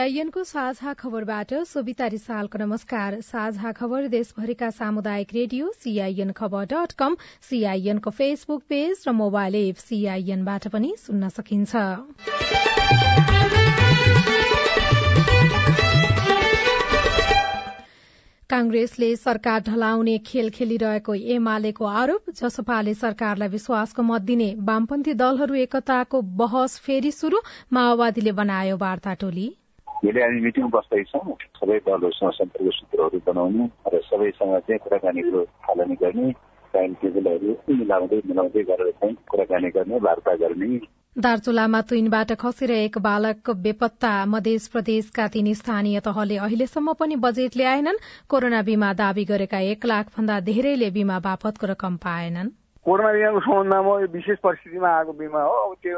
सीआईएनको साझा खबरबाट सोभिता रिसालको नमस्कार। साझा खबर देशभरिका सामुदायिक radio CIN Khabar dot com सीआईएनको फेसबुक पेज र मोबाइल एप सीआईएनबाट पनि सुन्न सकिन्छ। कांग्रेसले सरकार ढलाउने खेल खेलिरहेको एमालेको आरोप जसपाले सरकारलाई विश्वासको मत दिने वामपन्थी दलहरू एकताको बहस फेरि शुरू माओवादीले बनायो वार्ता टोली हामीले हामी मिटिङ बस्दैछौँ सबै दलहरूसँग सम्पर्क सूत्रहरू बनाउने र सबैसँग चाहिँ कुराकानीको थालनी गर्ने टाइम टेबलहरू मिलाउँदै मिलाउँदै गरेर चाहिँ कुराकानी गर्ने वार्ता गर्ने दार्चुलामा तुइनबाट एक बालक बेपत्ता मध्य प्रदेशका तीन स्थानीय तहले अहिलेसम्म पनि बजेट ल्याएनन् कोरोना बीमा दावी गरेका एक लाख भन्दा धेरैले बीमा बापतको रकम पाएनन् कोरोना बिमाको सम्बन्धमा यो विशेष परिस्थितिमा आएको बिमा हो अब त्यो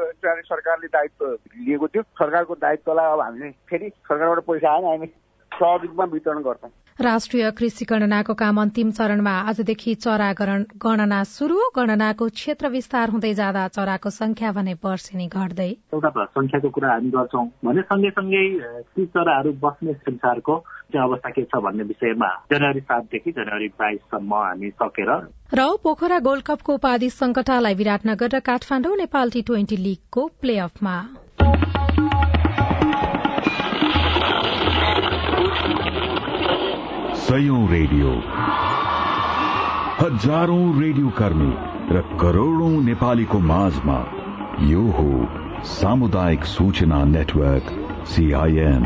सरकारले दायित्व लिएको थियो। सरकारको दायित्वलाई अब हामीले फेरि सरकारबाट पैसा आएन हामी सहयोगमा वितरण गर्छौँ। राष्ट्रिय कृषि गणनाको काम अन्तिम चरणमा आजदेखि चरा गणना शुरू गणनाको क्षेत्र विस्तार हुँदै जाँदा चराको संख्या भने वर्षेनी घट्दै। एउटा संख्याको कुरा हामी गर्छौँ। भने सँगै ती चराहरू बस्ने संसारको अवस्था के छ भन्ने विषयमा जनवरी सातदेखि जनवरी बाइससम्म हामी सकेर र पोखरा गोल्ड कपको उपाधि संकटालाई विराटनगर र काठमाडौँ नेपाल टी ट्वेन्टी लीगको प्ले अफमा सयौं रेडियो। हजारौं रेडियो कर्मी र करोड़ौं नेपालीको माझमा यो हो सामुदायिक सूचना नेटवर्क सीआईएन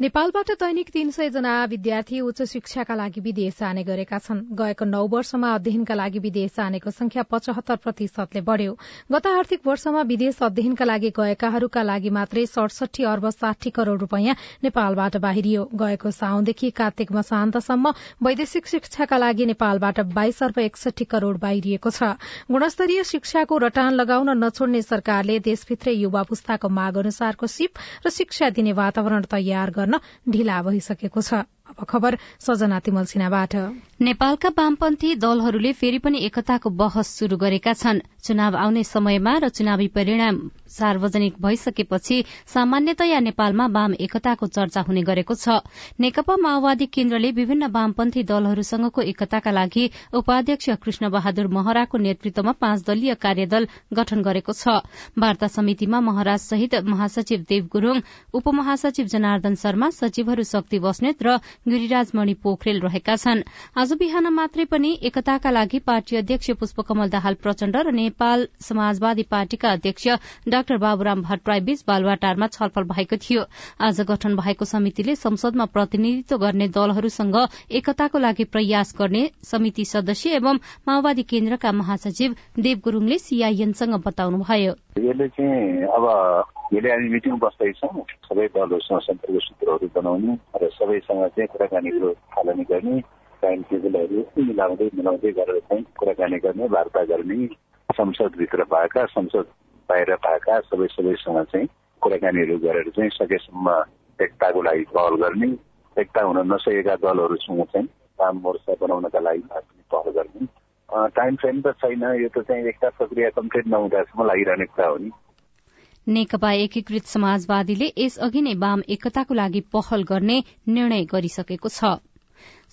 नेपालबाट दैनिक तीन सय जना विद्यार्थी उच्च शिक्षाका लागि विदेश जाने गरेका छन्। गएको नौ वर्षमा अध्ययनका लागि विदेश जानेको संख्या पचहत्तर प्रतिशतले बढ़्यो। गत आर्थिक वर्षमा विदेश अध्ययनका लागि गएकाहरूका लागि मात्रै सडसठी अर्ब साठी करोड़ रूपियाँ नेपालबाट बाहिरियो। गएको साउनदेखि कार्तिक मसान्तसम्म वैदेशिक शिक्षाका लागि नेपालबाट बाइस अर्ब एकसठी करोड़ बाहिरिएको छ। गुणस्तरीय शिक्षाको रटान लगाउन नछोड्ने सरकारले देशभित्रै युवा पुस्ताको माग अनुसारको सिप र शिक्षा दिने वातावरण तयार गर्न ढिला भइसकेको छ। अब खबर नेपालका वामपन्थी दलहरूले फेरि पनि एकताको बहस शुरू गरेका छन्। चुनाव आउने समयमा र चुनावी परिणाम सार्वजनिक भइसकेपछि सामान्यतया नेपालमा वाम एकताको चर्चा हुने गरेको छ। नेकपा माओवादी केन्द्रले विभिन्न वामपन्थी दलहरूसँगको एकताका लागि उपाध्यक्ष कृष्ण बहादुर महराको नेतृत्वमा पाँच दलीय कार्यदल गठन गरेको छ। वार्ता समितिमा महराज सहित महासचिव देव गुरूङ उपमहासचिव जनार्दन शर्मा सचिवहरू शक्ति बस्नेत र गिरिराज मणि पोखरेल रहेका छन्। आज बिहान मात्रै पनि एकताका लागि पार्टी अध्यक्ष पुष्पकमल दाहाल प्रचण्ड र नेपाल समाजवादी पार्टीका अध्यक्ष डाक्टर बाबुराम भट्टराई बीच बालुवाटारमा छलफल भएको थियो। आज गठन भएको समितिले संसदमा प्रतिनिधित्व गर्ने दलहरूसँग एकताको लागि प्रयास गर्ने समिति सदस्य एवं माओवादी केन्द्रका महासचिव देव गुरूङले सीआईएनसँग बताउनुभयो। यसले चाहिँ अब यसले हामी मिटिङ बस्दैछौँ। सबै दलहरूसँग सम्पर्क सूत्रहरू बनाउने र सबैसँग चाहिँ कुराकानीको थालनी गर्ने टाइम टेबलहरू मिलाउँदै मिलाउँदै गरेर चाहिँ कुराकानी गर्ने वार्ता गर्ने संसदभित्र भएका संसद बाहिर भएका सबै सबैसँग चाहिँ कुराकानीहरू गरेर चाहिँ सकेसम्म एकताको लागि पहल गर्ने एकता हुन नसकेका दलहरूसँग चाहिँ काम मोर्चा बनाउनका लागि पहल गर्ने। टाइम फ्रेम त छैन यो त चाहिँ एकता प्रक्रिया कम्प्लिट नहुँदासम्म लागिरहने कुरा हो नि। नेकपा एकीकृत समाजवादीले यसअघि नै वाम एकताको लागि पहल गर्ने निर्णय गरिसकेको छ।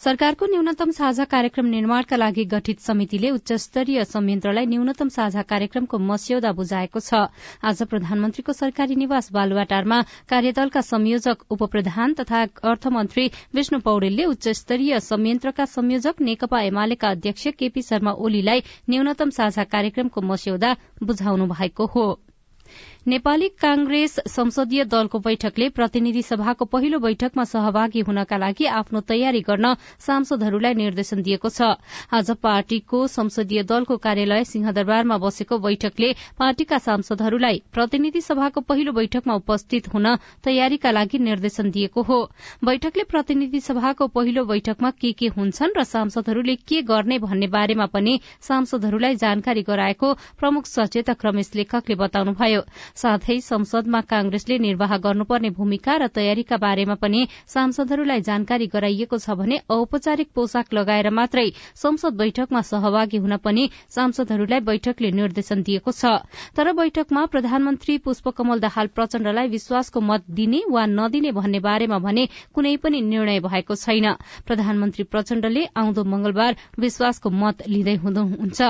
सरकारको न्यूनतम साझा कार्यक्रम निर्माणका लागि गठित समितिले उच्च स्तरीय संयन्त्रलाई न्यूनतम साझा कार्यक्रमको मस्यौदा बुझाएको छ। आज प्रधानमन्त्रीको सरकारी निवास बालुवाटारमा कार्यदलका संयोजक उपप्रधान तथा अर्थमन्त्री विष्णु पौडेलले उच्च स्तरीय संयन्त्रका संयोजक नेकपा एमालेका अध्यक्ष केपी शर्मा ओलीलाई न्यूनतम साझा कार्यक्रमको मस्यौदा बुझाउनु भएको हो। नेपाली कांग्रेस संसदीय दलको बैठकले प्रतिनिधि सभाको पहिलो बैठकमा सहभागी हुनका लागि आफ्नो तयारी गर्न सांसदहरूलाई निर्देशन दिएको छ। आज पार्टीको संसदीय दलको कार्यालय सिंहदरबारमा बसेको बैठकले पार्टीका सांसदहरूलाई प्रतिनिधि सभाको पहिलो बैठकमा उपस्थित हुन तयारीका लागि निर्देशन दिएको हो। बैठकले प्रतिनिधि सभाको पहिलो बैठकमा के के हुन्छन् र सांसदहरूले के गर्ने भन्ने बारेमा पनि सांसदहरूलाई जानकारी गराएको प्रमुख सचेतक रमेश लेखकले बताउनुभयो। साथै संसदमा कांग्रेसले निर्वाह गर्नुपर्ने भूमिका र तयारीका बारेमा पनि सांसदहरूलाई जानकारी गराइएको छ भने औपचारिक पोसाक लगाएर मात्रै संसद बैठकमा सहभागी हुन पनि सांसदहरूलाई बैठकले निर्देशन दिएको छ। तर बैठकमा प्रधानमन्त्री पुष्पकमल दाहाल प्रचण्डलाई विश्वासको मत दिने वा नदिने भन्ने बारेमा भने कुनै पनि निर्णय भएको छैन। प्रधानमन्त्री प्रचण्डले आउँदो मंगलबार विश्वासको मत लिँदै हुनुहुन्छ।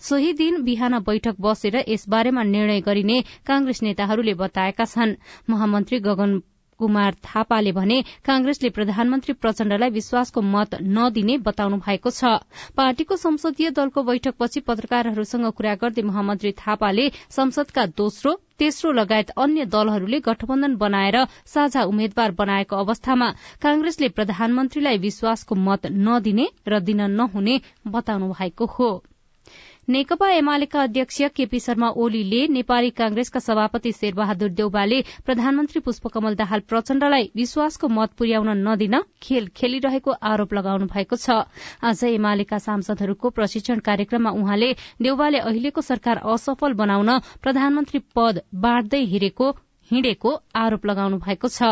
सोही दिन बिहान बैठक बसेर यसबारेमा निर्णय गरिने कांग्रेस नेताहरूले बताएका छन्। महामन्त्री गगन कुमार थापाले भने कांग्रेसले प्रधानमन्त्री प्रचण्डलाई विश्वासको मत नदिने बताउनु भएको छ। पार्टीको संसदीय दलको बैठकपछि पत्रकारहरूसँग कुरा गर्दै महामन्त्री थापाले संसदका दोस्रो तेस्रो लगायत अन्य दलहरूले गठबन्धन बनाएर साझा उम्मेद्वार बनाएको अवस्थामा कांग्रेसले प्रधानमन्त्रीलाई विश्वासको मत नदिने र दिन नहुने बताउनु भएको हो। नेकपा एमालेका अध्यक्ष केपी शर्मा ओलीले नेपाली कांग्रेसका सभापति शेरबहादुर देउबाले प्रधानमन्त्री पुष्पकमल दाहाल प्रचण्डलाई विश्वासको मत पुर्याउन नदिन खेल खेलिरहेको आरोप लगाउनु भएको छ। आज एमालेका सांसदहरूको प्रशिक्षण कार्यक्रममा उहाँले देउबाले अहिलेको सरकार असफल बनाउन प्रधानमन्त्री पद बाँड्दै हिँडेको हिँडेको आरोप लगाउनु भएको छ।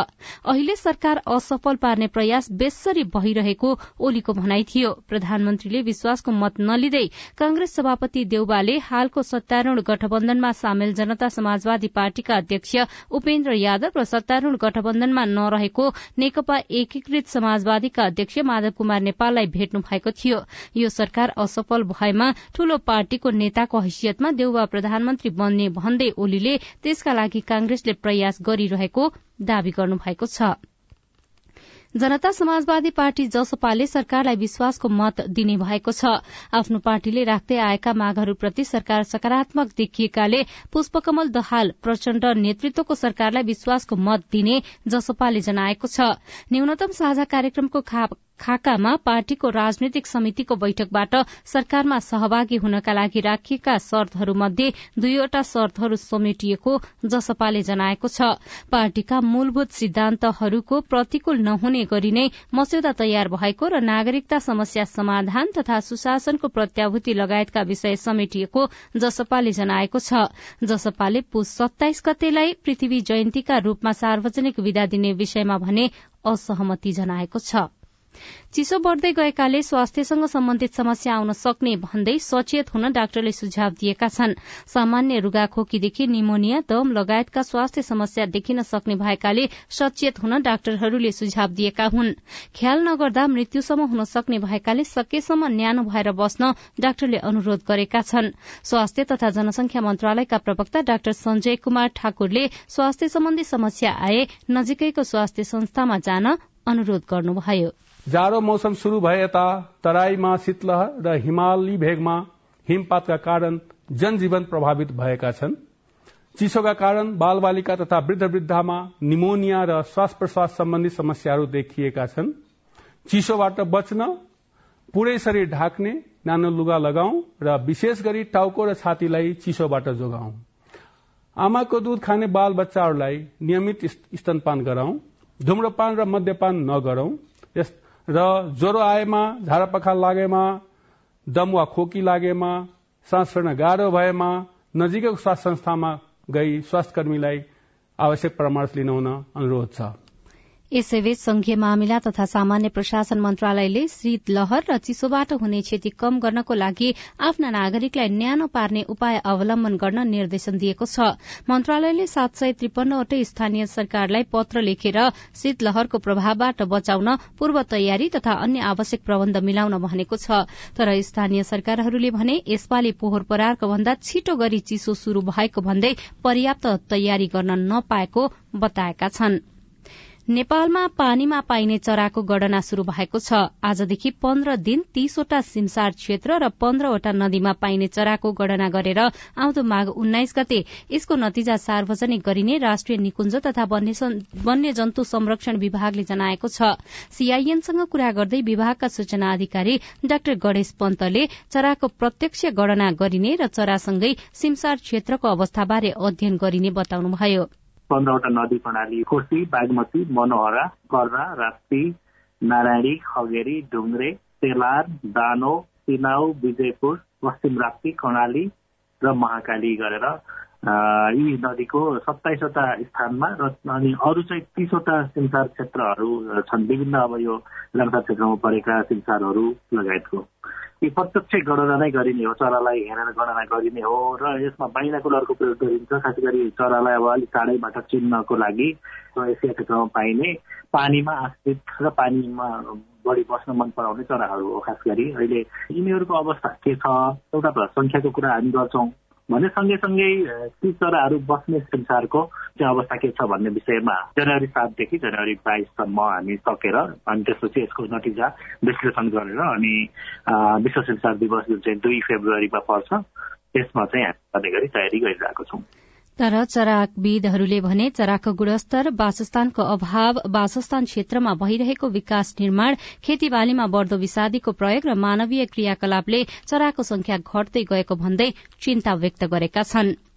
अहिले सरकार असफल पार्ने प्रयास बेसरी भइरहेको ओलीको भनाई थियो। प्रधानमन्त्रीले विश्वासको मत नलिँदै कांग्रेस सभापति देउबाले हालको सत्तारूढ़ गठबन्धनमा सामेल जनता समाजवादी पार्टीका अध्यक्ष उपेन्द्र यादव र सत्तारूढ़ गठबन्धनमा नरहेको नेकपा एकीकृत समाजवादीका अध्यक्ष माधव कुमार नेपाललाई भेट्नु भएको थियो। यो सरकार असफल भएमा ठूलो पार्टीको नेताको हैसियतमा देउबा प्रधानमन्त्री बन्ने भन्दै ओलीले त्यसका लागि कांग्रेसले प्रयास गरिरहेको दावी गर्नुभएको छ। जनता समाजवादी पार्टी जसपाले सरकारलाई विश्वासको मत दिने भएको छ। आफ्नो पार्टीले राख्दै आएका मागहरूप्रति सरकार सकारात्मक देखिएकाले पुष्पकमल दहाल प्रचण्ड नेतृत्वको सरकारलाई विश्वासको मत दिने जसपाले जनाएको छ। न्यूनतम साझा कार्यक्रमको खाकामा पार्टीको राजनैतिक समितिको बैठकबाट सरकारमा सहभागी हुनका लागि राखिएका शर्तहरूमध्ये दुईवटा शर्तहरू समेटिएको जसपाले जनाएको छ। पार्टीका मूलभूत सिद्धान्तहरूको प्रतिकूल नहुने गरी नै मस्यौदा तयार भएको र नागरिकता समस्या समाधान तथा सुशासनको प्रत्याभूति लगायतका विषय समेटिएको जसपाले जनाएको छ। जसपाले पुष सत्ताइस गतेलाई पृथ्वी जयन्तीका रूपमा सार्वजनिक विदा दिने विषयमा भने असहमति जनाएको छ। चिसो बढ़दै गएकाले स्वास्थ्यसँग सम्बन्धित समस्या आउन सक्ने भन्दै सचेत हुन डाक्टरले सुझाव दिएका छन्। सामान्य रुगाखोकीदेखि निमोनिया दम लगायतका स्वास्थ्य समस्या देखिन सक्ने भएकाले सचेत हुन डाक्टरहरूले सुझाव दिएका हुन्। ख्याल नगर्दा मृत्युसम्म हुन सक्ने भएकाले सकेसम्म न्यानो भएर बस्न डाक्टरले अनुरोध गरेका छन्। स्वास्थ्य तथा जनसंख्या मन्त्रालयका प्रवक्ता डाक्टर संजय कुमार ठाकुरले स्वास्थ्य सम्बन्धी समस्या आए नजिकैको स्वास्थ्य संस्थामा जान अनुरोध गर्नुभयो। जाडो मौसम शुरू भए यता तराईमा शीतलहर र हिमाली भेगमा हिमपातका कारण जनजीवन प्रभावित भएका छन्। चिसोका कारण बालबालिका तथा वृद्ध वृद्धामा निमोनिया र श्वास प्रश्वास सम्बन्धी समस्याहरू देखिएका छन्। चिसोबाट बच्न पूरै शरीर ढाक्ने नानो लुगा लगाऊ र विशेष गरी टाउको र छातीलाई चिसोबाट जोगाऊ आमाको दूध खाने बाल बच्चाहरूलाई नियमित स्तनपान गराउँ धुम्रपान र मद्यपान नगरौं र ज्वरो आएमा झाडापखाल लागेमा दम वा खोकी लागेमा सास फेर्न गाह्रो भएमा नजिकैको स्वास्थ्य संस्थामा गई स्वास्थ्य कर्मीलाई आवश्यक परामर्श लिन अनुरोध छ। यसैबीच संघीय मामिला तथा सामान्य प्रशासन मन्त्रालयले शीतलहर र चिसोबाट हुने क्षति कम गर्नको लागि आफ्ना नागरिकलाई न्यानो पार्ने उपाय अवलम्बन गर्न निर्देशन दिएको छ। मन्त्रालयले सात सय त्रिपन्नवटै स्थानीय सरकारलाई पत्र लेखेर शीतलहरको प्रभावबाट बचाउन पूर्व तयारी तथा अन्य आवश्यक प्रबन्ध मिलाउन भनेको छ। तर स्थानीय सरकारहरूले भने यसपालि पोहोर परारको भन्दा छिटो गरी चिसो शुरू भएको भन्दै पर्याप्त तयारी गर्न नपाएको बताएका छनृ। नेपालमा पानीमा पाइने चराको गणना शुरू भएको छ। आजदेखि पन्ध्र दिन तीसवटा सिमसार क्षेत्र र पन्ध्रवटा नदीमा पाइने चराको गणना गरेर आउँदो माघ उन्नाइस गते यसको नतिजा सार्वजनिक गरिने राष्ट्रिय निकुञ्ज तथा वन्यजन्तु संरक्षण विभागले जनाएको छ। सीआईएनसँग कुरा गर्दै विभागका सूचना अधिकारी डाक्टर गणेश पन्तले चराको प्रत्यक्ष गणना गरिने र चरासँगै सिमसार क्षेत्रको अवस्थाबारे अध्ययन गरिने बताउनुभयो। पन्ध्रवटा नदी प्रणाली कोशी बागमती मनोहरा कर्रा राप्ती नारायणी खगेरी ढुङ्ग्रे तेलार दानो सिनाउ विजयपुर पश्चिम राप्ती कर्णाली र महाकाली गरेर यी नदीको सत्ताइसवटा स्थानमा र अनि अरू चाहिँ तिसवटा सिमसार क्षेत्रहरू छन्। विभिन्न अब यो लगातार क्षेत्रमा परेका सिमसारहरू लगायतको। यी प्रत्यक्ष गणना नै गरिने हो चरालाई हेरेर गणना गरिने हो र यसमा बाइनाकुलरको प्रयोग गरिन्छ खास गरी चरालाई अब अलिक टाढैबाट चिन्नको लागि एसिया क्षेत्रमा पाइने पानीमा आश्रित र पानीमा बढी बस्न मन पराउने चराहरू हो खास गरी अहिले यिनीहरूको अवस्था के छ? एउटा सङ्ख्याको कुरा हामी गर्छौँ। भने सँगैसँगै ती चराहरू बस्ने संसारको चाहिँ अवस्था के छ भन्ने विषयमा जनवरी सातदेखि जनवरी बाइससम्म हामी सकेर अनि त्यसपछि यसको नतिजा विश्लेषण गरेर अनि विश्व संसार दिवस जुन चाहिँ दुई फेब्रुअरीमा पर्छ त्यसमा चाहिँ हामी गरी तयारी गरिरहेको छौँ। तर चराकविदहरूले भने चराको गुणस्तर वासस्थानको अभाव वासस्थान क्षेत्रमा भइरहेको विकास निर्माण खेतीबालीमा बढ़दो विषादीको प्रयोग र मानवीय क्रियाकलापले चराको संख्या घट्दै गएको भन्दै चिन्ता व्यक्त गरेका छनृ।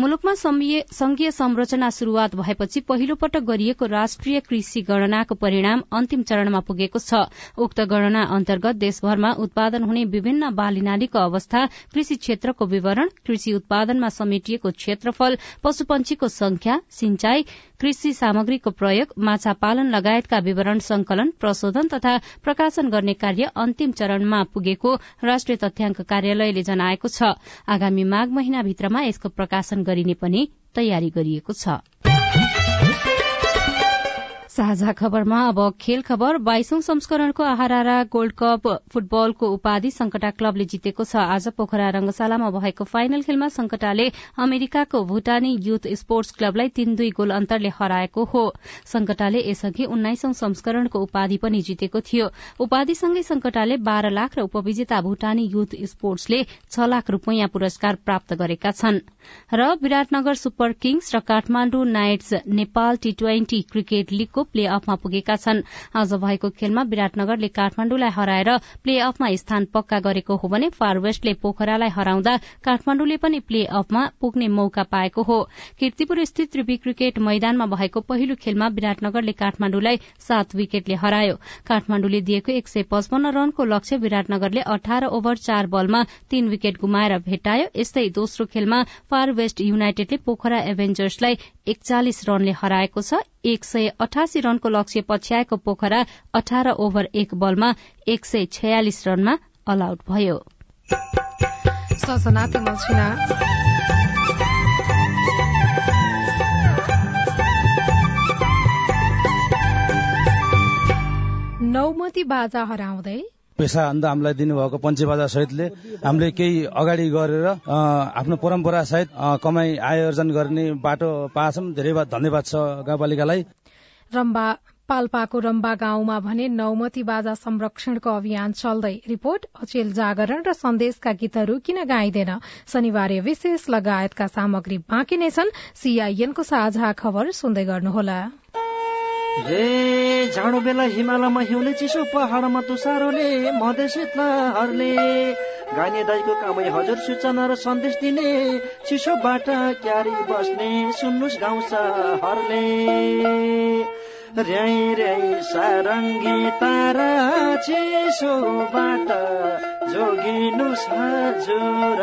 मुलुकमा संघीय संरचना शुरूआत भएपछि पहिलो पटक गरिएको राष्ट्रिय कृषि गणनाको परिणाम अन्तिम चरणमा पुगेको छ। उक्त गणना अन्तर्गत देशभरमा उत्पादन हुने विभिन्न बालीनालीको अवस्था कृषि क्षेत्रको विवरण कृषि उत्पादनमा समेटिएको क्षेत्रफल पशुपन्छीको संख्या सिंचाई कृषि सामग्रीको प्रयोग माछा पालन लगायतका विवरण संकलन प्रशोधन तथा प्रकाशन गर्ने कार्य अन्तिम चरणमा पुगेको राष्ट्रिय तथ्याङ्क कार्यालयले जनाएको छ। आगामी माघ महिनाभित्रमा यसको प्रकाशन गरिने पनि तयारी गरिएको छ। साझा खबरमा अब खेल खबर। बाइसौं संस्करणको आहारा गोल्ड कप फुटबलको उपाधि संकटा क्लबले जितेको छ। आज पोखरा रंगशालामा भएको फाइनल खेलमा संकटाले अमेरिकाको भूटानी युथ स्पोर्ट्स क्लबलाई तीन दुई गोल अन्तरले हराएको हो। संकटाले यसअघि उन्नाइसौं संस्करणको उपाधि पनि जितेको थियो। उपाधिसँगै संकटाले बाह्र लाख र उपविजेता भूटानी युथ स्पोर्ट्सले छ लाख रूपियाँ पुरस्कार प्राप्त गरेका छन्। र विराटनगर सुपर किङ्स र Kathmandu knights Nepal T twenty cricket लीगको play अफमा पुगेका छन्। आज भएको खेलमा विराटनगरले काठमाण्डुलाई हराएर प्ले अफमा स्थान पक्का गरेको हो भने फार वेस्टले पोखरालाई हराउँदा काठमाण्डुले पनि प्ले अफमा पुग्ने मौका पाएको हो। किर्तिपुर स्थित त्रिवी क्रिकेट मैदानमा भएको पहिलो खेलमा विराटनगरले काठमाण्डुलाई सात विकेटले हरायो। काठमाण्डुले दिएको एक सय पचपन्न रनको लक्ष्य विराटनगरले अठार ओभर चार बलमा तीन विकेट गुमाएर भेटायो यस्तै दोस्रो खेलमा फार वेस्ट युनाइटेडले पोखरा एभेन्जर्सलाई एकचालिस रनले हराएको छ। एक सय अठासी रनको लक्ष्य पछ्याएको पोखरा अठार ओभर एक बलमा एक सय छयालिस रनमा अल आउट भयो। नौमती बाजा हराउँदै पेसा अन्त हामीलाई दिनुभएको पञ्चेबाजा सहितले हामीले केही अगाडि गरेर आफ्नो परम्परा सहित कमाई आय अर्जन गर्ने बाटो पाछौँ धेरै धन्यवाद छ गाउँपालिकालाई। रम्बा पाल्पाको रम्बा गाउँमा भने नौमती बाजा संरक्षणको अभियान चल्दै। रिपोर्ट अचेल जागरण र सन्देशका गीतहरू किन गाइँदैन? शनिबार विशेष लगायतका सामग्री बाँकी नै छन्। सीआईएनको साझा खबर सुन्दै गर्नुहोला। हे जाडो बेला हिमालयमा हिउँले चिसो पहाडमा तुसारोले मधेस शीतलहरले गाइने दाईको कामै हजुर सूचना र सन्देश दिने चिसोबाट क्यारी बस्ने सुन्नुहोस् गाउँ हरले र्याई र्याई सारङ्गी तारा चिसोबाट जोगिनुहोस् हजुर।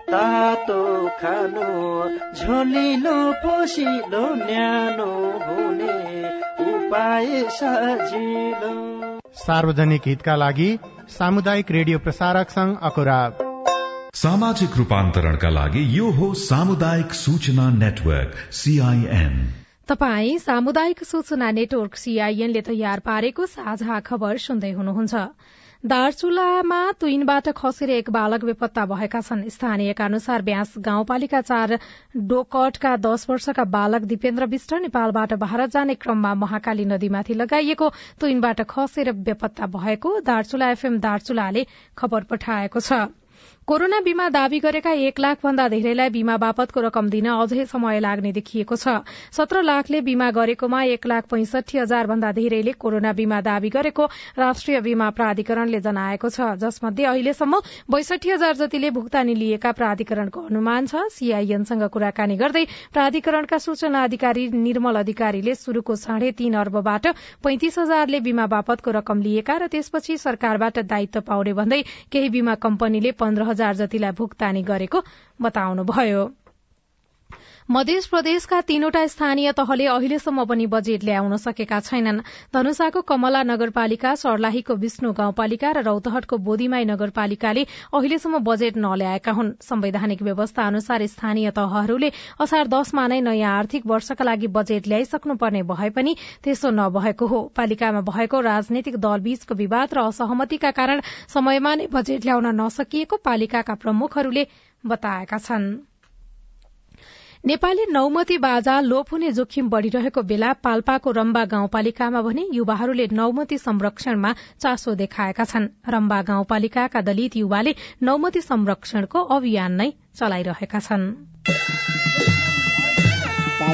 तातो खानु झोलिलो पोसिलो न्यानो हुने पाए सजिलो। सार्वजनिक हितका लागि सामुदायिक रेडियो प्रसारक संघ अकुरा सामाजिक रूपान्तरणका लागि यो हो सामुदायिक सूचना नेटवर्क सीआईएन तपाई सामुदायिक सूचना नेटवर्क सीआईएनले तयार पारेको साझा खबर सुन्दै हुनुहुन्छ। दार्चुलामा तुइनबाट खसेर एक बालक बेपत्ता भएका छन्। स्थानीयका अनुसार ब्यास गाउँपालिका चार डोकटका दश वर्षका बालक दिपेन्द्र विष्ट नेपालबाट भारत जाने क्रममा महाकाली नदीमाथि लगाइएको तुइनबाट खसेर बेपत्ता भएको दार्चुला एफएम दार्चुलाले खबर पठाएको छ। कोरोना बीमा दावी गरेका एक लाख भन्दा धेरैलाई बीमा बापतको रकम दिन अझै समय लाग्ने देखिएको छ। सत्र लाखले बीमा गरेकोमा एक लाख पैंसठी हजार भन्दा धेरैले कोरोना बीमा दावी गरेको राष्ट्रिय बीमा प्राधिकरणले जनाएको छ। जसमध्ये अहिलेसम्म बैसठी हजार जतिले भुक्तानी लिएका प्राधिकरणको अनुमान छ। सीआईएनसँग कुराकानी गर्दै प्राधिकरणका सूचना अधिकारी निर्मल अधिकारीले शुरूको साढे तीन अर्बबाट पैंतिस हजारले बीमा बापतको रकम लिएका र त्यसपछि सरकारबाट दायित्व पाउने भन्दै केही बीमा कम्पनीले पन्ध्र हजार जतिलाई भुक्तानी गरेको बताउनुभयो। मध्य प्रदेशका तीनवटा स्थानीय तहले अहिलेसम्म पनि बजेट ल्याउन सकेका छैनन्। धनुषाको कमला नगरपालिका सर्लाहीको विष्णु गाउँपालिका र रौतहटको बोधिमाई नगरपालिकाले अहिलेसम्म बजेट नल्याएका हुन्। संवैधानिक व्यवस्था अनुसार स्थानीय तहहरूले असार दशमा नै नयाँ आर्थिक वर्षका लागि बजेट ल्याइसक्नुपर्ने भए पनि त्यसो नभएको हो। पालिकामा भएको राजनैतिक दलबीचको विवाद र असहमतिका कारण समयमा नै बजेट ल्याउन नसकिएको पालिकाका प्रमुखहरूले बताएका छनृ। नेपाली नौमती बाजा लोप हुने जोखिम बढ़िरहेको बेला पाल्पाको रम्बा गाउँपालिकामा भने युवाहरूले नौमती संरक्षणमा चासो देखाएका छन्। रम्बा गाउँपालिकाका दलित युवाले नौमती संरक्षणको अभियान नै चलाइरहेका छनृ।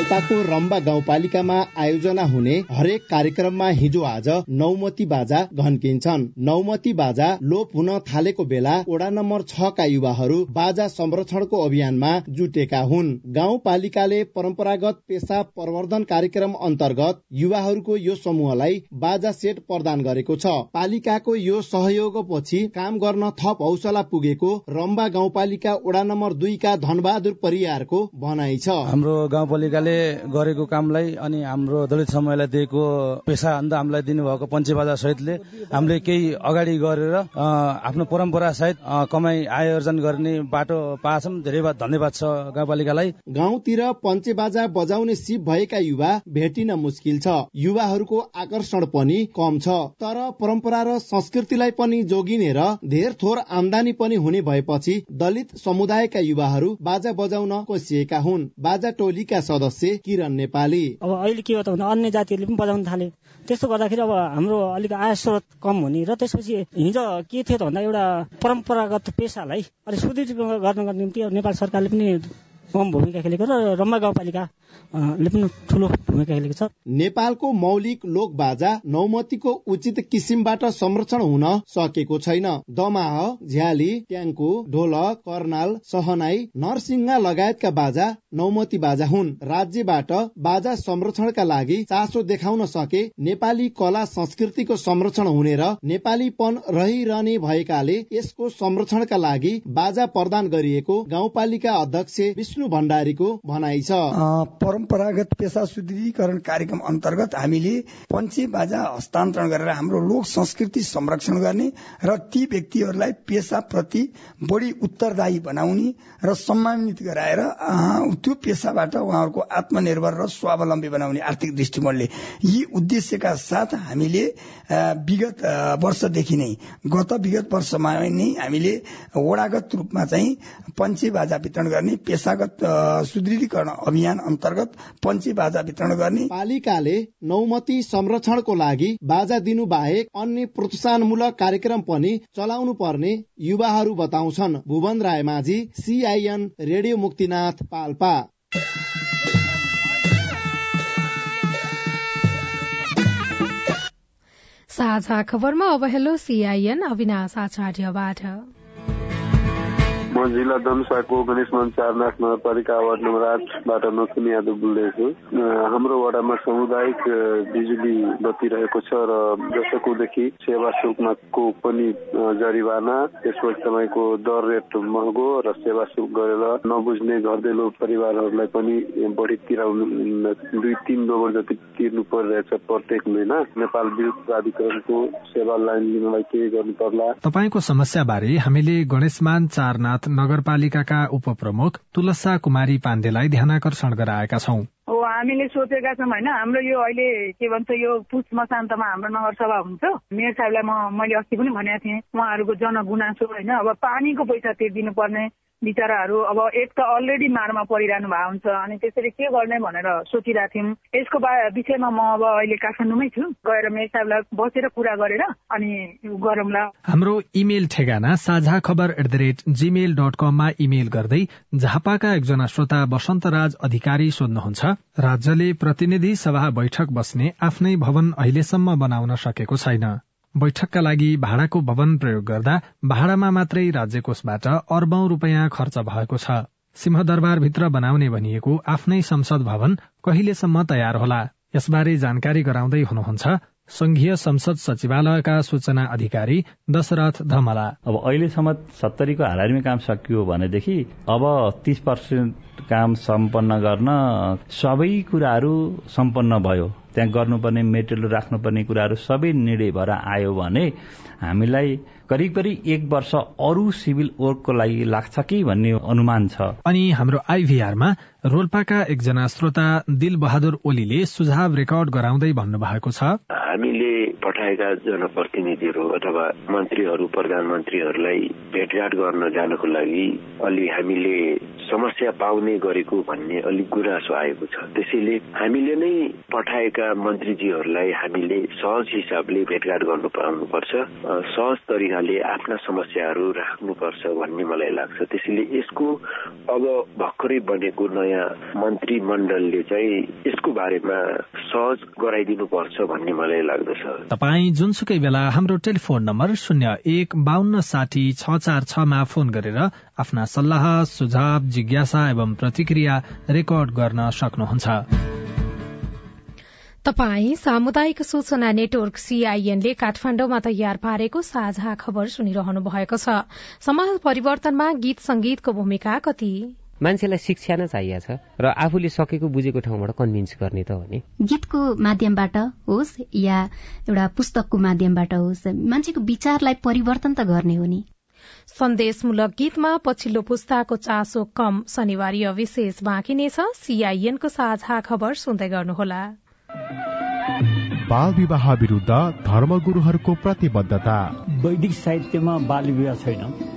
पाल्पाको रम्बा गाउँपालिकामा आयोजना हुने हरेक कार्यक्रममा हिजो आज नौमती बाजा घन्किन्छन्। नौमती बाजा लोप हुन थालेको बेला वडा नम्बर छ का युवाहरू बाजा संरक्षणको अभियानमा जुटेका हुन्। गाउँपालिकाले परम्परागत पेसा प्रवर्धन कार्यक्रम अन्तर्गत युवाहरूको यो समूहलाई बाजा सेट प्रदान गरेको छ। पालिकाको यो सहयोगपछि काम गर्न थप हौसला पुगेको रम्बा गाउँपालिका वडा नम्बर दुईका धनबहादुर परियारको भनाइ छ। हाम्रो गाउँपालिका गरेको कामलाई अनि हाम्रो दलित समूहलाई दिएको पेसा अन्त हामीलाई दिनुभएको पञ्चेबाजा सहितले हामीले केही अगाडि गरेर आफ्नो परम्परा सहित कमाई आय अर्जन गर्ने बाटो पाछौँ धेरै धन्यवाद छ गाउँपालिकालाई। गाउँतिर पञ्चेबाजा बजाउने सिप भएका युवा भेटिन मुस्किल छ। युवाहरूको आकर्षण पनि कम छ। तर परम्परा र संस्कृतिलाई पनि जोगिने र धेर थोर आमदानी पनि हुने भएपछि दलित समुदायका युवाहरू बाजा बजाउन कोसिएका हुन्। बाजा टोलीका सदस्य सदस्य किरण नेपाली। अब अहिले के हो त भन्दा अन्य जातिहरूले पनि बजाउन थाले। त्यस्तो गर्दाखेरि अब हाम्रो अलिक आय स्रोत कम हुने र त्यसपछि हिजो के थियो त भन्दा एउटा परम्परागत पेसालाई अलिक सुदृढ गर्नको निम्ति नेपाल सरकारले पनि भूमिका खेलेको र रम्बा गाउँपालिका पनि ठुलो भूमिका खेलेको छ। नेपालको मौलिक लोक बाजा नौमतीको उचित किसिमबाट संरक्षण हुन सकेको छैन। दमाह झ्याली ट्याङ्कु ढोलक कर्नाल सहनाई नरसिंह लगायतका बाजा नौमती बाजा हुन्। राज्यबाट बाजा संरक्षणका लागि चासो देखाउन सके नेपाली कला संस्कृतिको संरक्षण हुने र नेपालीपन रहिरहने भएकाले यसको संरक्षणका लागि बाजा प्रदान गरिएको गाउँपालिका अध्यक्ष विष्णु भण्डारीको भनाइ छ। परम्परागत पेसा सुदृढीकरण कार्यक्रम अन्तर्गत हामीले पञ्चे बाजा हस्तान्तरण गरेर हाम्रो लोक संस्कृति संरक्षण गर्ने र ती व्यक्तिहरूलाई पेसाप्रति बढी उत्तरदायी बनाउने र सम्मानित गराएर त्यो पेसाबाट उहाँहरूको आत्मनिर्भर र स्वावलम्बी बनाउने आर्थिक दृष्टिकोणले यी उद्देश्यका साथ हामीले विगत वर्षदेखि नै गत विगत वर्षमा नै हामीले वडागत रूपमा चाहिँ पञ्चे बाजा वितरण गर्ने पेसागत सुदृढीकरण अभियान अन्तर्गत पञ्ची बाजा वितरण गर्ने पालिकाले नौमती संरक्षणको लागि बाजा दिनु बाहेक अन्य प्रोत्साहनमूलक कार्यक्रम पनि चलाउनु पर्ने युवाहरू बताउँछन्। Bhuwan Rai Majhi CIN radio Muktinath Palpa. साझा खबरमा अब हेलो सीआईएन अविनाश आचार्यबाट। म जिल्ला धनुषाको गणेश चारनाथ नगरपालिका वार्ड नम्बर आठबाट नथुन यादव बोल्दैछु। हाम्रो वडामा सामुदायिक बिजुली बत्ती रहेको छ र दशकौँदेखि सेवा शुल्कमा को पनि जरिवाना। त्यसपछि तपाईँको दर रेट महँगो र सेवा शुल्क गरेर नबुझ्ने घरदेलो परिवारहरूलाई पनि बढी तिराउनु दुई तिन नम्बर जति तिर्नु परिरहेछ प्रत्येक महिना। नेपाल विद्युत प्राधिकरणको सेवा लाइन लिनलाई के गर्नु पर्ला तपाईँको समस्या बारे हामीले गणेशमान चारनाथ नगरपालिकाका उपप्रमुख तुलसा कुमारी पाण्डेलाई ध्यानकर्षण गराएका छौं। हामीले सोचेका छौँ होइन? हाम्रो यो अहिले के भन्छ यो पुष मसान्तमा हाम्रो नगरसभा हुन्छ मेयर साहबलाई म मैले अस्ति पनि भनेको थिएँ उहाँहरूको जनगुनासो होइन? अब पानीको पैसा तिर्दिनु पर्ने बिचराहरू। अब एक त अलरेडी मारमा परिरहनु भएको हुन्छ अनि त्यसरी के गर्ने भनेर सोचिरहेको थियौँ यसको विषयमा म अब अहिले काठमाडौँमै छु। गएर मेयर साहबलाई बसेर कुरा गरेर अनि गरौँला। हाम्रो इमेल ठेगाना Sajha Khabar at the rate Gmail dot कममा इमेल गर्दै झापाका एकजना श्रोता बसन्तराज अधिकारी सोध्नुहुन्छ राज्यले प्रतिनिधि सभा बैठक बस्ने आफ्नै भवन अहिलेसम्म बनाउन सकेको छैन। बैठकका लागि भाडाको भवन प्रयोग गर्दा भाडामा मात्रै राज्य कोषबाट अर्बौं रूपियाँ खर्च भएको छ। सिंहदरबारभित्र बनाउने भनिएको आफ्नै संसद भवन कहिलेसम्म तयार होला? यसबारे जानकारी गराउँदै हुनुहुन्छ संघीय संसद सचिवालयका सूचना अधिकारी दशरथ धमला। अब अहिलेसम्म सत्तरीको हाराहारीमै काम सकियो भनेदेखि अब तीस पर्सेन्ट काम सम्पन्न गर्न सबै कुराहरू सम्पन्न भयो। त्यहाँ गर्नुपर्ने मेटेरियल राख्नुपर्ने कुराहरू सबै निर्णय भएर आयो भने हामीलाई करिब करिब एक वर्ष अरू सिभिल वर्कको लागि लाग्छ कि भन्ने अनुमान छ। अनि हाम्रो आइभीआरमा रोल्पाका एकजना श्रोता दिल बहादुर ओलीले सुझाव रेकर्ड गराउँदै भन्नुभएको छ। हामीले पठाएका जनप्रतिनिधिहरू अथवा मन्त्रीहरू प्रधानमन्त्रीहरूलाई भेटघाट गर्न जानको लागि अलि हामीले समस्या पाउने गरेको भन्ने अलिक गुनासो आएको छ। त्यसैले हामीले नै पठाएका मन्त्रीजीहरूलाई हामीले सहज हिसाबले भेटघाट गर्नु पाउनुपर्छ सहज तरिकाले आफ्ना समस्याहरू राख्नुपर्छ भन्ने मलाई लाग्छ। त्यसैले यसको अब भर्खरै बनेको नयाँ मन्त्री मण्डलले चाहिँ यसको बारेमा सहज गराइदिनु पर्छ भन्ने मलाई लाग्दछ। तपाईँ जुनसुकै बेला हाम्रो टेलिफोन नम्बर शून्य एक बान्न साठी छ चार छमा फोन गरेर आफ्ना सल्लाह सुझाव जिज्ञासा एवं प्रतिक्रिया रेकर्ड गर्न सक्नुहुन्छ। तपाई सामुदायिक सूचना नेटवर्क सीआईएनले काठमाण्डुमा तयार पारेको साझा खबर सुनिरहनु भएको छ। समाज परिवर्तनमा गीत संगीतको भूमिका कति? मान्छेलाई शिक्षा नै चाहिएको छ र आफूले सकेको बुझेको ठाउँबाट कन्भिन्स गर्ने त हो नि। गीतको माध्यमबाट होस् या एउटा पुस्तकको माध्यमबाट होस् मान्छेको विचारलाई परिवर्तन त गर्ने हो नि। सन्देशमूलक गीतमा पछिल्लो पुस्ताको चासो कम शनिवार विशेष बाँकी नै छ। सीआईएनको साझा खबर सुन्दै गर्नुहोला। बाल विवाह विरूद्ध धर्मगुरूहरूको प्रतिबद्धता। वैदिक साहित्यमा बाल विवाह छैन।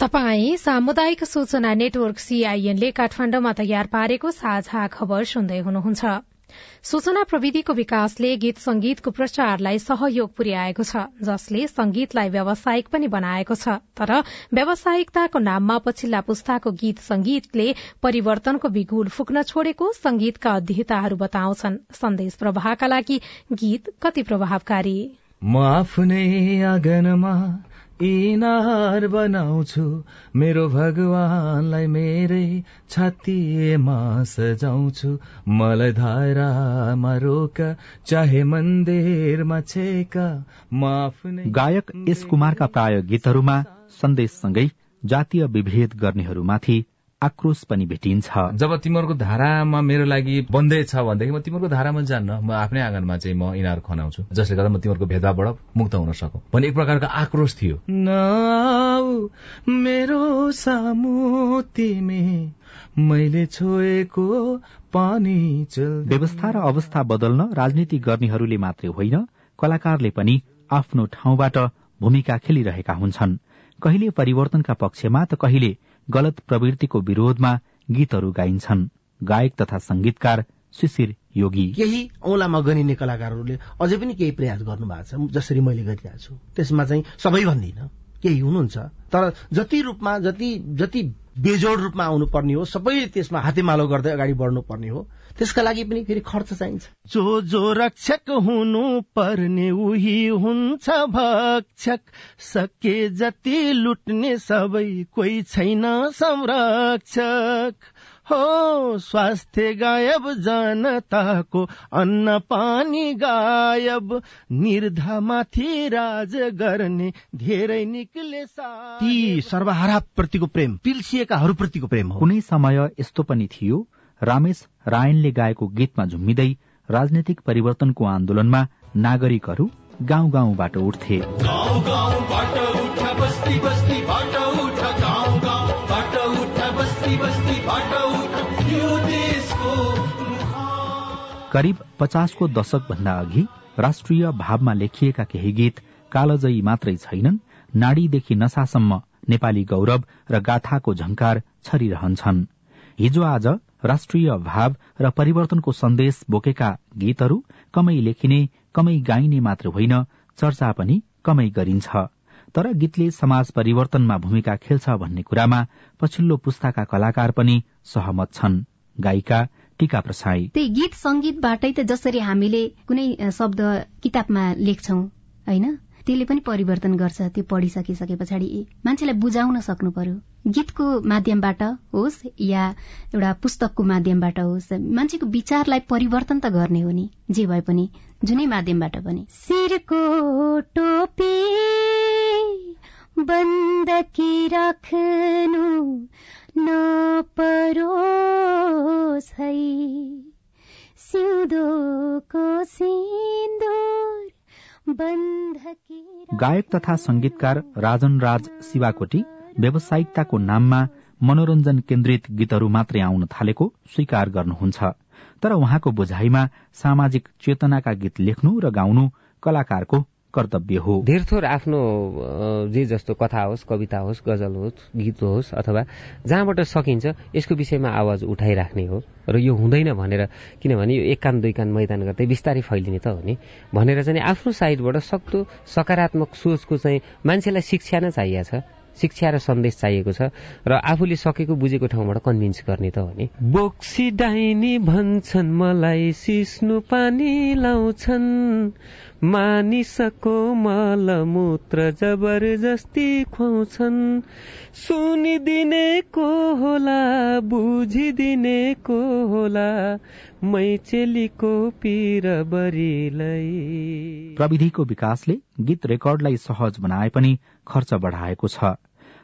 तपाई सामुदायिक सूचना नेटवर्क सीआईएनले काठमाण्डुमा तयार पारेको साझा खबर सुन्दै हुनुहुन्छ। सूचना प्रविधिको विकासले गीत संगीतको प्रचारलाई सहयोग पुर्याएको छ जसले संगीतलाई व्यावसायिक पनि बनाएको छ। तर व्यावसायिकताको नाममा पछिल्ला पुस्ताको गीत संगीतले परिवर्तनको बिगुल फुक्न छोडेको संगीतका अध्येताहरू बताउँछन्। सन्देश प्रवाहका लागि गीत कति प्रभावकारी। म आफ्नै आँगनमा इनार बनाउँछु। मेरो भगवानलाई मेरै छातीमा सजाउँछु मलाई धारामा रोका चाहे मन्दिरमा छेका गायक एस कुमारका प्राय गीतहरूमा सन्देशसँगै जातीय विभेद गर्नेहरूमाथि आक्रोश पनि भेटिन्छ। जब तिमीहरूको धारामा मेरो लागि बन्दै छ भनेदेखि म तिमीहरूको धारामा जान्न म आफ्नै आँगनमा चाहिँ म इनार खनाउँछु जसले गर्दा म तिमीहरूको भेदभावबाट मुक्त हुन सकौँ। भन्ने एक प्रकारको आक्रोश थियो। मेरो सामु तिमी मैले छोएको पानी व्यवस्था र अवस्था बदल्न राजनीति गर्नेहरूले मात्रै होइन कलाकारले पनि आफ्नो ठाउँबाट भूमिका खेलिरहेका हुन्छन्। कहिले परिवर्तनका पक्षमा त कहिले गलत प्रवृत्तिको विरोधमा गीतहरू गाइन्छन्। गायक तथा संगीतकार शिशिर योगी। केही औलामा गनिने कलाकारहरूले अझै पनि केही प्रयास गर्नु भएको छ जसरी मैले गरिरहेको छु। त्यसमा चाहिँ सबै भन्दिनँ। केही हुनुहुन्छ। तर जति रूपमा जति जति बेजोड रूपमा आउनु पर्ने हो। सबै त्यसमा हातेमालो गर्दै अगाडि बढ्नु पर्ने हो। त्यसका लागि पनि फेरि खर्च चाहिन्छ। जो जो रक्षक हुनु पर्ने उही हुन्छ भक्षक। सके जति लुट्ने सबै कोही छैन संरक्षक। हो स्वास्थ्य गायब जनताको अन्न पानी गायब। निर्धमाथि राज गर्ने धेरै निक्ले ती सर्वहारा प्रतिको प्रेम पिल्सिएकाहरूप्रतिको प्रेम हो। कुनै समय यस्तो पनि थियो रामेश रायनले गाएको गीतमा झुम्मिँदै राजनैतिक परिवर्तनको आन्दोलनमा नागरिकहरू गाउँ गाउँबाट उठ्थे। गाउँ गाउँबाट उठ बस्ती बस्तीबाट उठ गाउँ गाउँबाट उठ बस्ती बस्तीबाट करिब पचासको दशक भन्दा अघि राष्ट्रिय भावमा लेखिएका केही गीत कालजयी मात्रै छैनन् नाडीदेखि नसासम्म नेपाली गौरव र गाथाको झंकार छरिरहन्छन्। हिजो आज राष्ट्रिय भाव र परिवर्तनको सन्देश बोकेका गीतहरू कमै लेखिने कमै गाइने मात्र होइन चर्चा पनि कमै गरिन्छ। तर गीतले समाज परिवर्तनमा भूमिका खेल्छ भन्ने कुरामा पछिल्लो पुस्ताका कलाकार पनि सहमत छन्। गायिका टीका प्रसाई। त्यही गीत संगीतबाटै त जसरी हामीले कुनै शब्द किताबमा लेख्छौ होइन? त्यसले पनि परिवर्तन गर्छ त्यो पढिसकिसके पछाडि। मान्छेलाई बुझाउन सक्नु पर्यो। गीतको माध्यमबाट होस् या एउटा पुस्तकको माध्यमबाट होस् मान्छेको विचारलाई परिवर्तन त गर्ने हो नि। जे भए पनि जुनै माध्यमबाट पनि। शिरको टोपी बन्दकी राख्नु नपरोस् है। सिउँदोको सिन्दुर बन्धकी गायक तथा संगीतकार राजन राज शिवाकोटी व्यावसायिकताको नाममा मनोरञ्जन केन्द्रित गीतहरू मात्रै आउन थालेको स्वीकार गर्नुहुन्छ। तर उहाँको बुझाइमा सामाजिक चेतनाका गीत लेख्नु र गाउनु कलाकारको कर्तव्य हो। धेर थोर आफ्नो जे जस्तो कथा होस् कविता होस् गजल होस् गीत होस् अथवा जहाँबाट सकिन्छ यसको विषयमा आवाज उठाइराख्ने हो। र यो हुँदैन भनेर किनभने यो एक कान दुई कान मैदान गर्दै बिस्तारै फैलिने त हो नि। भनेर चाहिँ आफ्नो साइडबाट सक्दो सकारात्मक सोचको चाहिँ मान्छेलाई शिक्षा नै चाहिएको छ। शिक्षा र सन्देश चाहिएको छ र आफूले सकेको बुझेको ठाउँबाट कन्भिन्स गर्ने त हो नि। बोक्सी डाइनी भन्छन् मलाई सिस्नु पानी लाउँछन्। मानिसको मलमूत्र जबरजस्ती खुवाउँछन्। सुनिदिने को होला बुझिदिने को होला मैचेलीको पिर बरीलाई। प्रविधिको विकासले गीत रेकर्डलाई सहज बनाए पनि खर्च बढाएको छ।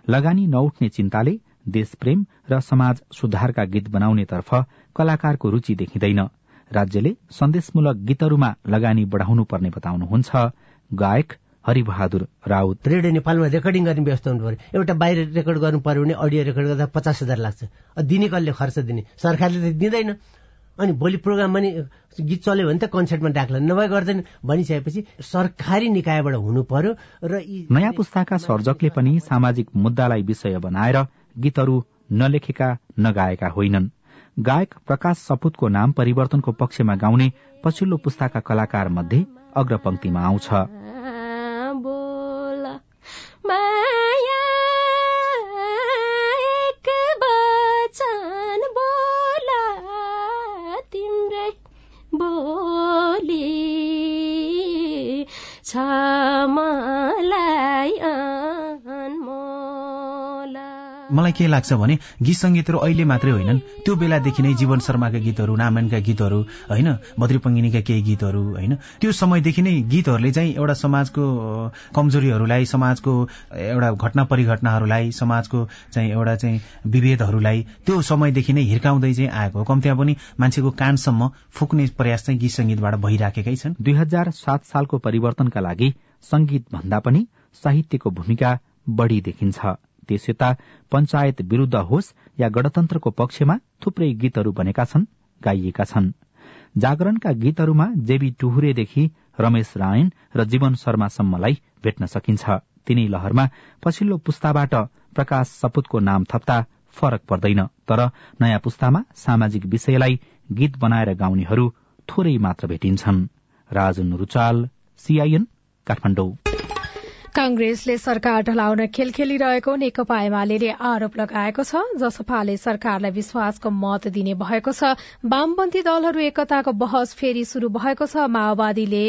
लगानी नउठ्ने चिन्ताले देशप्रेम र समाज सुधारका गीत बनाउनेतर्फ कलाकारको रुचि देखिँदैन। राज्यले सन्देशमूलक गीतहरूमा लगानी बढाउनु पर्ने बताउनुहुन्छ। गायक हरिबहादुर राउत। रेडियो नेपालमा रेकर्डिङ गर्ने व्यवस्था हुनु पर्यो एउटा बाहिर रेकर्ड गर्नु पर्यो भने अडियो रेकर्ड गर्दा पचास हजार लाग्छ। दिने कसले खर्च दिने? सरकारले त दिँदैन। अनि भोलि प्रोग्राम पनि गीत चल्यो भने त कन्सर्टमा डाक्ला। नभए गर्दैन। भनिसकेपछि सरकारी निकायबाट हुनु पर्यो र नयाँ पुस्ताका सर्जकले पनि सामाजिक मुद्दालाई विषय बनाएर गीतहरू नलेखेका नगाएका होइनन्। गायक प्रकाश सपुतको नाम परिवर्तनको पक्षमा गाउने पछिल्लो पुस्ताका कलाकार मध्ये अग्रपंक्तिमा आउँछ। छ मलाई के लाग्छ भने गीत सङ्गीतहरू अहिले मात्रै होइनन्। त्यो बेलादेखि नै जीवन शर्माका गीतहरू नारायणका गीतहरू होइन बद्री पङ्गिनीका केही गीतहरू होइन। त्यो समयदेखि नै गीतहरूले चाहिँ एउटा समाजको कमजोरीहरूलाई समाजको एउटा घटना परिघटनाहरूलाई समाजको चाहिँ एउटा चाहिँ विभेदहरूलाई त्यो समयदेखि नै हिर्काउँदै चाहिँ आएको हो। कम्तीमा पनि मान्छेको कानसम्म फुक्ने प्रयास चाहिँ गीत सङ्गीतबाट भइराखेकै छन्। दुई हजार सात सालको परिवर्तनका लागि संगीत भन्दा पनि साहित्यको भूमिका बढ़ी देखिन्छ। त्यसयता पञ्चायत विरूद्ध होस् या गणतन्त्रको पक्षमा थुप्रै गीतहरू बनेका छन् गाइएका छन्। जागरणका गीतहरूमा जेबी टुहुरेदेखि रमेश रायन र जीवन शर्मासम्मलाई भेट्न सकिन्छ। तिनै लहरमा पछिल्लो पुस्ताबाट प्रकाश सपुतको नाम थप्दा फरक पर्दैन तर नयाँ पुस्तामा सामाजिक विषयलाई गीत बनाएर गाउनेहरू थोरै मात्र भेटिन्छन्। राजन रुचाल सीआईएन काठमाडौँ। कांग्रेसले सरकार ढलाउन खेल खेलिरहेको नेकपा एमाले आरोप लगाएको छ जसपाले सरकारलाई विश्वासको मत दिने भएको छ। वामपन्थी दलहरू एकताको बहस फेरि शुरू भएको छ माओवादीले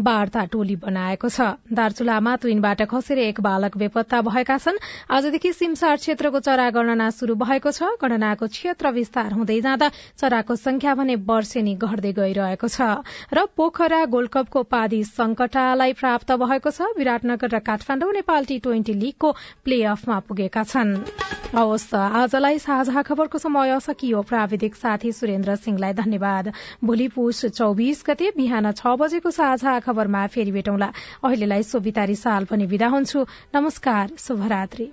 वार्ता टोली बनाएको छ। दार्चुलामा तुइनबाट खसेर एक बालक बेपत्ता भएका छन्। आजदेखि सिमसार क्षेत्रको चरा गणना शुरू भएको छ। गणनाको क्षेत्र विस्तार हुँदै जाँदा चराको संख्या भने वर्षेनी घट्दै गइरहेको छ। र पोखरा गोल्डकपको उपाधि संकटालाई प्राप्त भएको छ। विराटनगर र काठमाडौँ नेपाल टी ट्वेन्टी लीगको प्ले अफमा पुगेका छन्। आजलाई साझा खबरको समय सकियो। प्राविधिक साथी सुरेन्द्र सिंहलाई धन्यवाद। भोलि पुष चौबिस गते बिहान छ बजेको साझा खबरमा फेरि भेटौँला। अहिलेलाई सोभितारी साल पनि विदा हुन्छु। नमस्कार शुभरात्री।